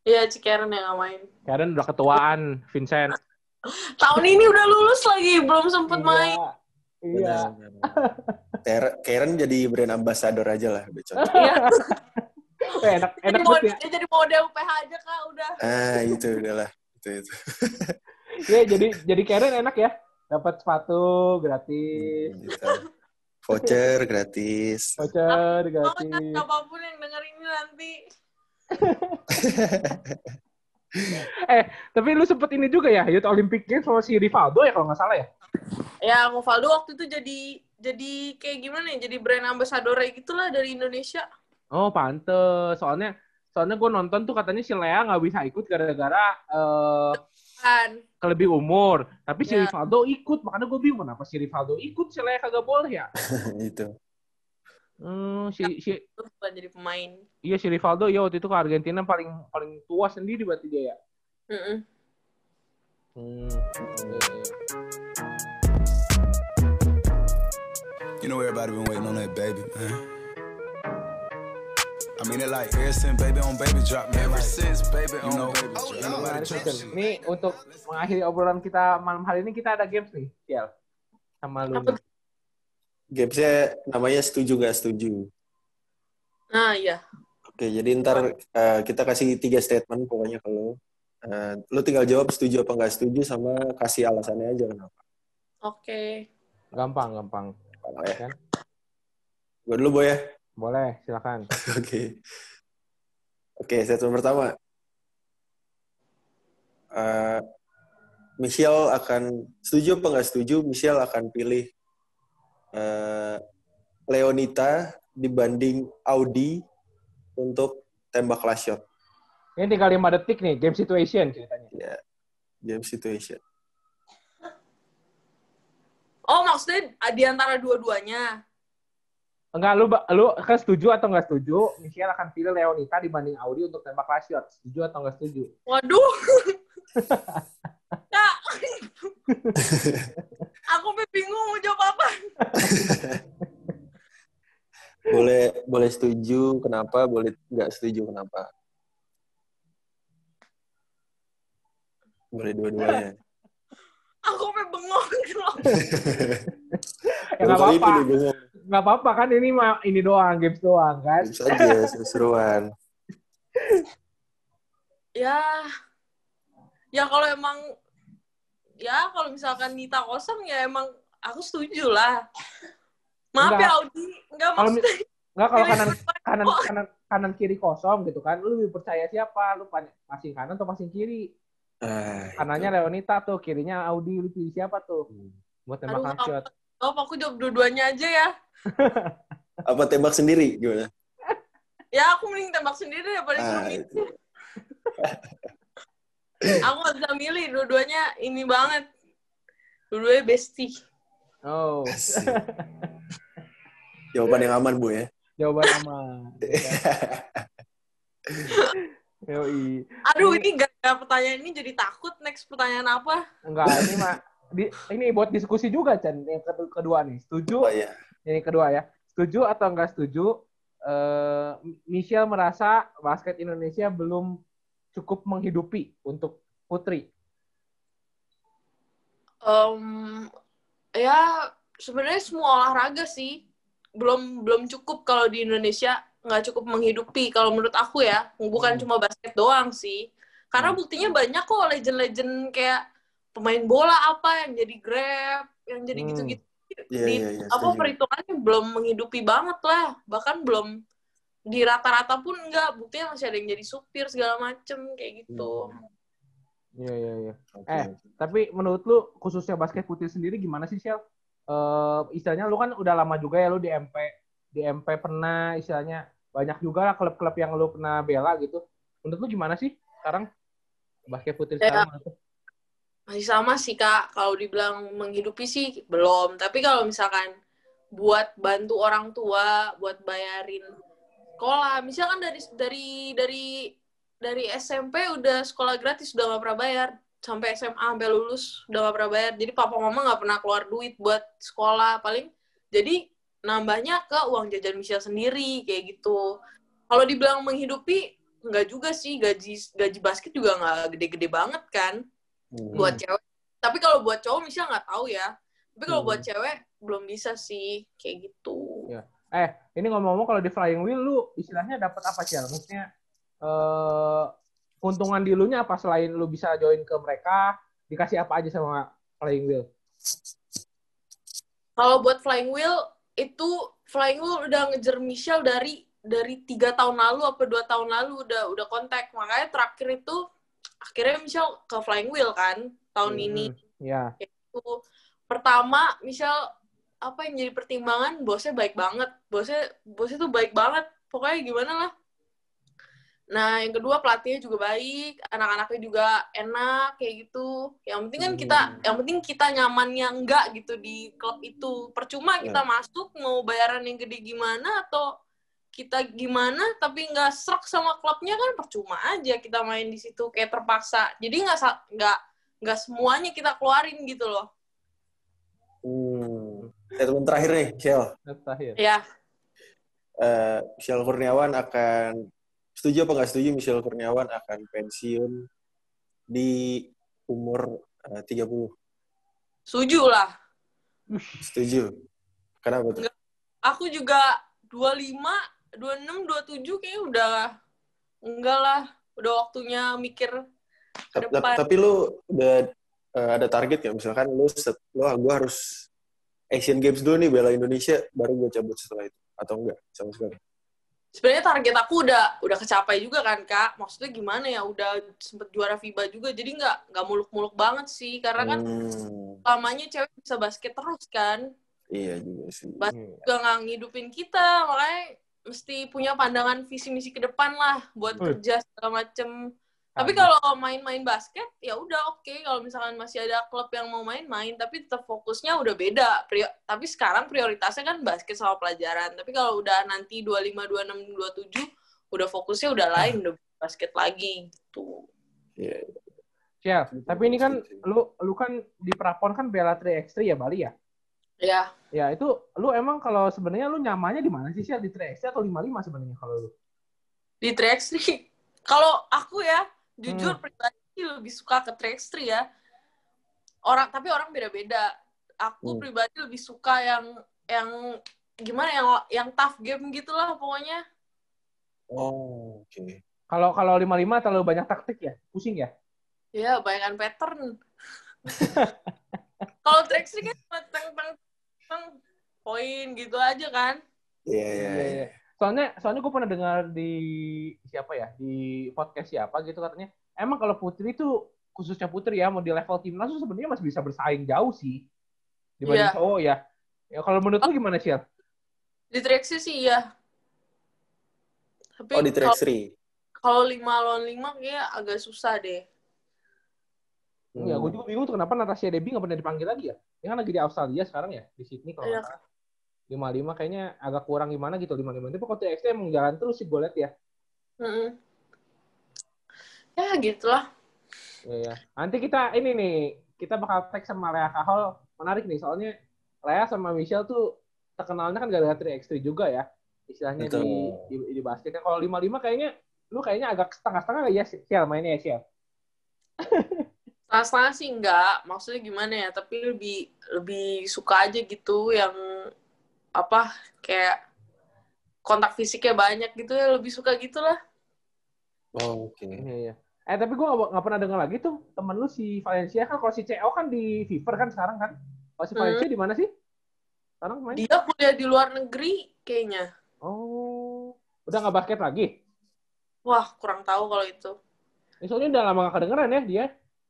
Iya, Cikeren yang nggak main. Karen udah ketuaan, Vincent. Tahun ini udah lulus lagi, belum sempet main. Iya. Benar. Karen- Karen jadi brand ambassador aja lah, becot. Iya. Eh, enak jadi, enak model, banget ya. jadi model UPH aja, Kak, udah. Ah, itu udahlah. Itu, itu. Iya, jadi jadi Karen enak ya. Dapat sepatu gratis, Gitu. Voucher gratis. voucher Mau gratis. apa pun yang denger ini nanti. Eh, tapi lu sempet ini juga ya, Youth Olympic Games sama si Rivaldo ya kalau nggak salah ya? Ya, Ngovaldo waktu itu jadi jadi kayak gimana ya? Jadi brand ambassador gitu lah dari Indonesia. Oh, pantes. Soalnya soalnya gue nonton tuh katanya si Lea nggak bisa ikut gara-gara eh Kan. kelebih umur. Tapi si Ya. Rivaldo ikut, makanya gue bingung kenapa si Rivaldo ikut, si Lea kagak boleh ya? itu. Hmm, si, si bukan jadi pemain. iya si Rivaldo ya waktu itu ke Argentina paling paling tua sendiri berarti dia ya. Mm-mm. Hmm. You know everybody been waiting on that baby, man. I mean it like ever since baby on baby drop, man. Ever since baby on know, baby drop. Menarik, drop. Ini untuk mengakhiri obrolan kita malam hari ini kita ada games nih, Ciel. Sama lu. Gamesnya namanya setuju nggak setuju. Nah, iya. Oke, jadi ntar eh, kita kasih tiga statement pokoknya kalau eh, lu tinggal jawab setuju apa nggak setuju sama kasih alasannya aja kenapa. Oke. Gampang, gampang. Apa ya? Kan? Gue dulu boy ya. Boleh, silakan. Oke. Oke, statement pertama. Eh, Michelle akan setuju apa nggak setuju? Michelle akan pilih eh, Leonita dibanding Audi untuk tembak last shot. Ini tinggal 5 detik nih, game situation ceritanya. Ya, game situation. Oh, maksudnya di antara dua-duanya. Enggak, lu lu kan setuju atau nggak setuju? Michelle akan pilih Leonita dibanding Audi untuk tembak last shot. Setuju atau nggak setuju? Waduh. Kak. Aku bingung mau jawab apa. Boleh boleh setuju kenapa, boleh nggak setuju kenapa. Boleh dua-duanya. Aku sampai bengong gitu loh. Ya nggak apa-apa. Nggak apa-apa kan ini mah ini doang, games doang kan. Bisa aja seru-seruan. Ya. Ya kalau emang ya kalau misalkan Nita kosong ya emang aku setuju lah. Maaf Enggak. ya Audi, enggak maksudnya. Nggak kalau kanan kanan kanan kanan kiri kosong gitu kan. Lu lebih percaya siapa? Lu passing kanan atau passing kiri? Ah, Kanannya Leonita tuh, kirinya Audi. Lu pilih siapa tuh? Buat tembak Aduh, shot. Maaf, aku jawab dua-duanya aja ya. apa tembak sendiri gimana? Ya aku mending tembak sendiri daripada Ah, itu. Aku gak bisa milih, dua-duanya ini banget. Dua-duanya bestie. Oh. Jawaban yang aman, Bu ya. jawaban aman. Yoi. Aduh, ini gak, gak pertanyaan ini jadi takut. Next pertanyaan apa? Enggak, ini mah di, ini buat diskusi juga, Chan. Yang kedua, kedua nih. Setuju? Oh iya. Yang kedua ya. Setuju atau enggak setuju? Eh, Michelle merasa basket Indonesia belum cukup menghidupi untuk putri. Em, ya sebenarnya semua olahraga sih belum belum cukup kalau di Indonesia nggak cukup menghidupi kalau menurut aku ya bukan Hmm. cuma basket doang sih karena Hmm. buktinya banyak kok legend-legend kayak pemain bola apa yang jadi grab yang jadi Hmm. gitu-gitu Iya, di iya, iya. apa setuju. perhitungannya belum menghidupi banget lah bahkan belum di rata-rata pun enggak buktinya masih ada yang jadi supir segala macem kayak gitu Iya, iya, iya. Oke, Eh. Tapi menurut lu khususnya basket putri sendiri gimana sih, Shell? Eh istilahnya lu kan udah lama juga ya lu di MP di MP pernah istilahnya. Banyak juga lah klub-klub yang lu pernah bela gitu. Menurut lu gimana sih sekarang? Basket putri Ya. sekarang? masih sama sih kak. Kalau dibilang menghidupi sih belum. Tapi kalau misalkan buat bantu orang tua buat bayarin sekolah. Misalkan dari dari dari dari SMP udah sekolah gratis udah nggak pernah bayar. Sampai SMA sampai lulus udah nggak pernah bayar. Jadi papa mama nggak pernah keluar duit buat sekolah. Paling jadi nambahnya ke uang jajan Michelle sendiri kayak gitu kalau dibilang menghidupi nggak juga sih gaji gaji basket juga nggak gede-gede banget kan Hmm. buat cewek. Tapi kalau buat cowok misalnya nggak tahu ya. Tapi kalau Hmm. buat cewek belum bisa sih kayak gitu. Ya. Eh, ini ngomong-ngomong kalau di flying wheel lu istilahnya dapat apa sih? Maksudnya eh keuntungan di lu nya apa selain lu bisa join ke mereka, dikasih apa aja sama flying wheel? Kalau buat flying wheel itu flying wheel udah ngejar Michelle dari dari tiga tahun lalu apa dua tahun lalu udah udah kontak. Makanya terakhir itu akhirnya Michelle ke flying wheel kan tahun Hmm, ini. Ya. itu pertama Michelle apa yang jadi pertimbangan? Bosnya baik banget. Bosnya bosnya tuh baik banget. Pokoknya gimana lah nah yang kedua pelatihnya juga baik anak-anaknya juga enak kayak gitu yang penting kan kita Hmm. yang penting kita nyamannya enggak gitu di klub itu percuma kita masuk mau bayaran yang gede gimana atau kita gimana tapi nggak serak sama klubnya kan percuma aja kita main di situ kayak terpaksa jadi nggak sa- nggak nggak semuanya kita keluarin gitu loh Hmm. Statement terakhir nih, Shell. Terakhir. ya Eh, Michelle Kurniawan akan setuju apa nggak setuju Michelle Kurniawan akan pensiun di umur eh, 30? setuju lah Setuju. Kenapa tuh? aku juga 25 26 27 kayaknya udah enggak lah udah waktunya mikir ke Tapi, depan tapi lu udah eh, ada target nggak? Misalkan lu, set, lu gua harus Asian Games dulu nih bela Indonesia, baru gue cabut setelah itu. Atau enggak? Sama sekali. Sebenarnya target aku udah udah kecapai juga kan kak. Maksudnya gimana ya udah sempet juara FIBA juga jadi nggak nggak muluk-muluk banget sih. Karena kan Hmm, lamanya cewek bisa basket terus kan. Iya juga sih. Bas- juga nggak ngidupin kita makanya mesti punya pandangan visi misi ke depan lah buat kerja segala macem tapi kalau main-main basket ya udah oke. Kalau misalkan masih ada klub yang mau main-main tapi tetap fokusnya udah beda. Prio- tapi sekarang prioritasnya kan basket sama pelajaran. Tapi kalau udah nanti 25 26 27 udah fokusnya udah lain udah basket lagi gitu. Iya. Shell, tapi ini kan lu lu kan di Prapon kan bela 3x3 ya Bali ya? ya Ya, itu lu emang kalau sebenarnya lu nyamannya di mana sih Shell? Di 3x3 atau 55 sebenarnya kalau lu? di track kalau aku ya jujur Hmm. pribadi lebih suka ke track ya orang tapi orang beda-beda aku Hmm. pribadi lebih suka yang yang gimana yang yang tough game gitulah pokoknya Oh, oke. Kalau kalau 55 terlalu banyak taktik ya? Pusing ya? ya bayangan pattern kalau track kan cuma teng teng teng poin gitu aja kan Iya, iya, iya. Soalnya soalnya gue pernah dengar di siapa ya di podcast siapa gitu katanya emang kalau putri itu khususnya putri ya mau di level timnas tuh sebenarnya masih bisa bersaing jauh sih dibanding Iya. cowok ya. Ya kalau menurut lu gimana sih? di track sih ya Tapi Oh, di kalau- 3x3. kalau lima lawan lima kayak agak susah deh. Iya, gue Hmm. juga bingung tuh kenapa Natasha Debbie nggak pernah dipanggil lagi ya? Dia kan lagi di Australia sekarang ya, di Sydney kalau Iya. nggak salah. Lima lima kayaknya agak kurang gimana gitu lima lima. Tapi kalau TXT emang jalan terus sih gue liat ya. Mm-mm. Ya gitulah. Iya, iya. Nanti kita ini nih, kita bakal tag sama Lea Kahol. Menarik nih, soalnya Lea sama Michelle tuh terkenalnya kan gara-gara 3x3 juga ya. Istilahnya di, di, Betul. di basketnya. Kalau 5-5 kayaknya, lu kayaknya agak setengah-setengah ya, Shell, mainnya ya, Shell. Setengah-setengah sih enggak. Maksudnya gimana ya? Tapi lebih lebih suka aja gitu yang apa kayak kontak fisiknya banyak gitu ya lebih suka gitu lah. Oh, oke. Iya, iya. Eh, tapi gue gak, nggak pernah dengar lagi tuh, temen lu si Valencia kan, kalau si CO kan di Fever kan sekarang kan? Kalau si Hmm. Valencia di mana sih? Sekarang main? Dia kuliah di luar negeri kayaknya. Oh, udah nggak basket lagi? Wah, kurang tahu kalau itu. Ya, soalnya udah lama gak kedengeran ya dia.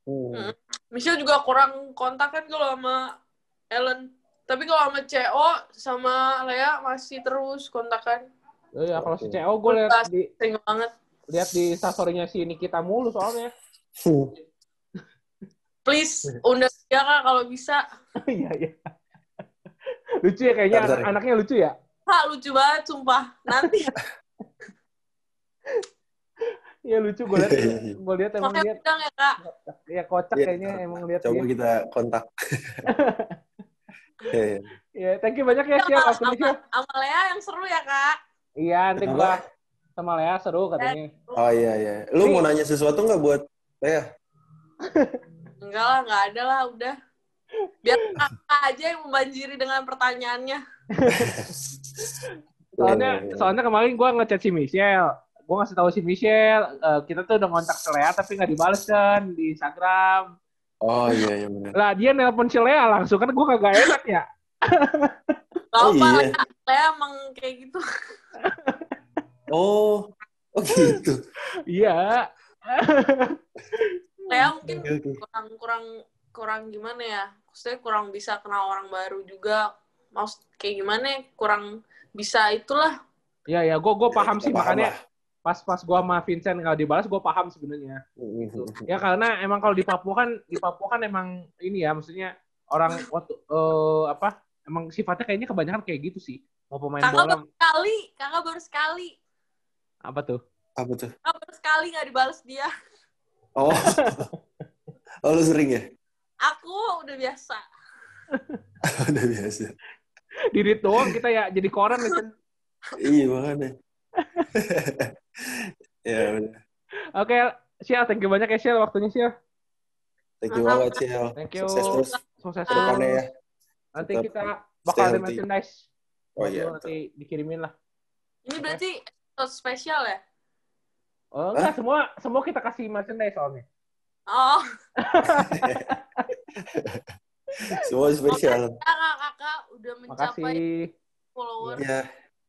Hmm. Michelle juga kurang kontak kan kalau sama Ellen. Tapi kalau sama CO sama Lea masih terus kontakan. Oh, iya, kalau si. CO gue lihat di Sering banget. lihat di story-nya si Nikita mulu soalnya. Please, undang dia kak kalau bisa. Iya, iya. lucu ya kayaknya Bentar, bentar. anak- anaknya lucu ya. Kak, lucu banget, sumpah. Nanti Iya lucu gue lihat gue lihat emang lihat ya, Kak. ya kocak Iya, kayaknya emang lihat Coba dia. kita kontak. Iya. Iya, thank you banyak ya Sia Sama, sama, sama Lea yang seru ya, Kak. Iya, nanti gua sama Lea seru katanya. Oh iya iya. Lu mau nanya sesuatu nggak buat Lea? Enggak lah, enggak ada lah, udah. Biar kakak aja yang membanjiri dengan pertanyaannya. Soalnya Iya, iya. soalnya kemarin gua ngechat si Michelle. Gua ngasih tahu si Michelle, eh, kita tuh udah ngontak Lea tapi nggak dibales kan di Instagram. Oh iya iya benar. Lah dia nelpon si Lea langsung kan gua kagak enak ya. Oh, apa, iya. Lea. Emang kayak gitu. Oh oh gitu. Iya. Lea mungkin kurang kurang kurang gimana ya? Maksudnya kurang bisa kenal orang baru juga. Maksud kayak gimana ya? Kurang bisa itulah. Iya ya, gua gua paham kita sih paham makanya lah. Pas pas gua sama Vincent nggak dibalas gua paham sebenarnya. Mhm. Ya karena emang kalau di Papua kan di Papua kan emang ini ya maksudnya orang waktu eh, apa emang sifatnya kayaknya kebanyakan kayak gitu sih. Mau pemain Kakak bola baru sekali, kakak baru sekali. apa tuh? Apa tuh? Kakak baru sekali nggak dibales dia. Oh. oh lu sering ya? Aku udah biasa. Udah biasa. Dirit doang kita ya jadi koran ya. Cen. Iya makanya. ya udah. Oke, Sia, thank you banyak ya Sia waktunya Sia. Thank you banget Ciel. Thank you. Sukses terus Sukses ya. terus. Nanti Tetap kita stay bakal ada merchandise. Oh iya. Nanti dikirimin lah. Ini berarti episode spesial ya? Oh enggak, semua semua kita kasih merchandise soalnya. Oh, Semua spesial. kakak kakak udah mencapai Makasih. follower. Iya.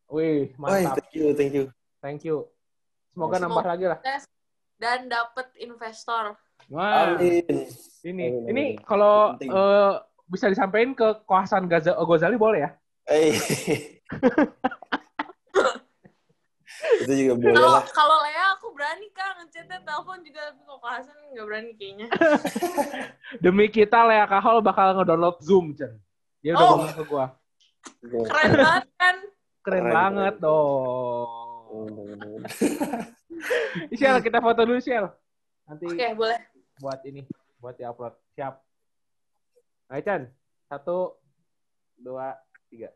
Wih, Oh, mantap. thank you, thank you. Thank you. Semoga Semoga- nambah lagi lah. dan dapet investor. Wah, Amin. ini Amin, ini kalau eh, bisa disampaikan ke Kohasan Gaza Gozali boleh ya? Eh. Itu juga boleh Kalau lah. kalau Lea aku berani kak ngechatnya telepon juga tapi kalau Kak Hasan nggak berani kayaknya. Demi kita Lea Kahol bakal ngedownload Zoom, Chen. Dia udah Oh. ngomong ke gua. Keren banget kan? Keren, Keren, banget keren. dong. Sial, kita foto dulu, Sial. Nanti Oke boleh. buat ini, buat diupload. Siap. Ayo, Chan. Satu, dua, tiga.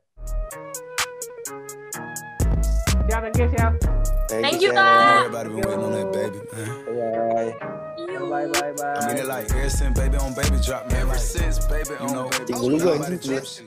Siap, thank you, Siap. Thank you, Ciel. Kak. Man. Bye. Bye, bye, bye. I mean it like ever since baby on baby drop, man. Ever since baby on baby Tinggal juga drop, anjing, shit.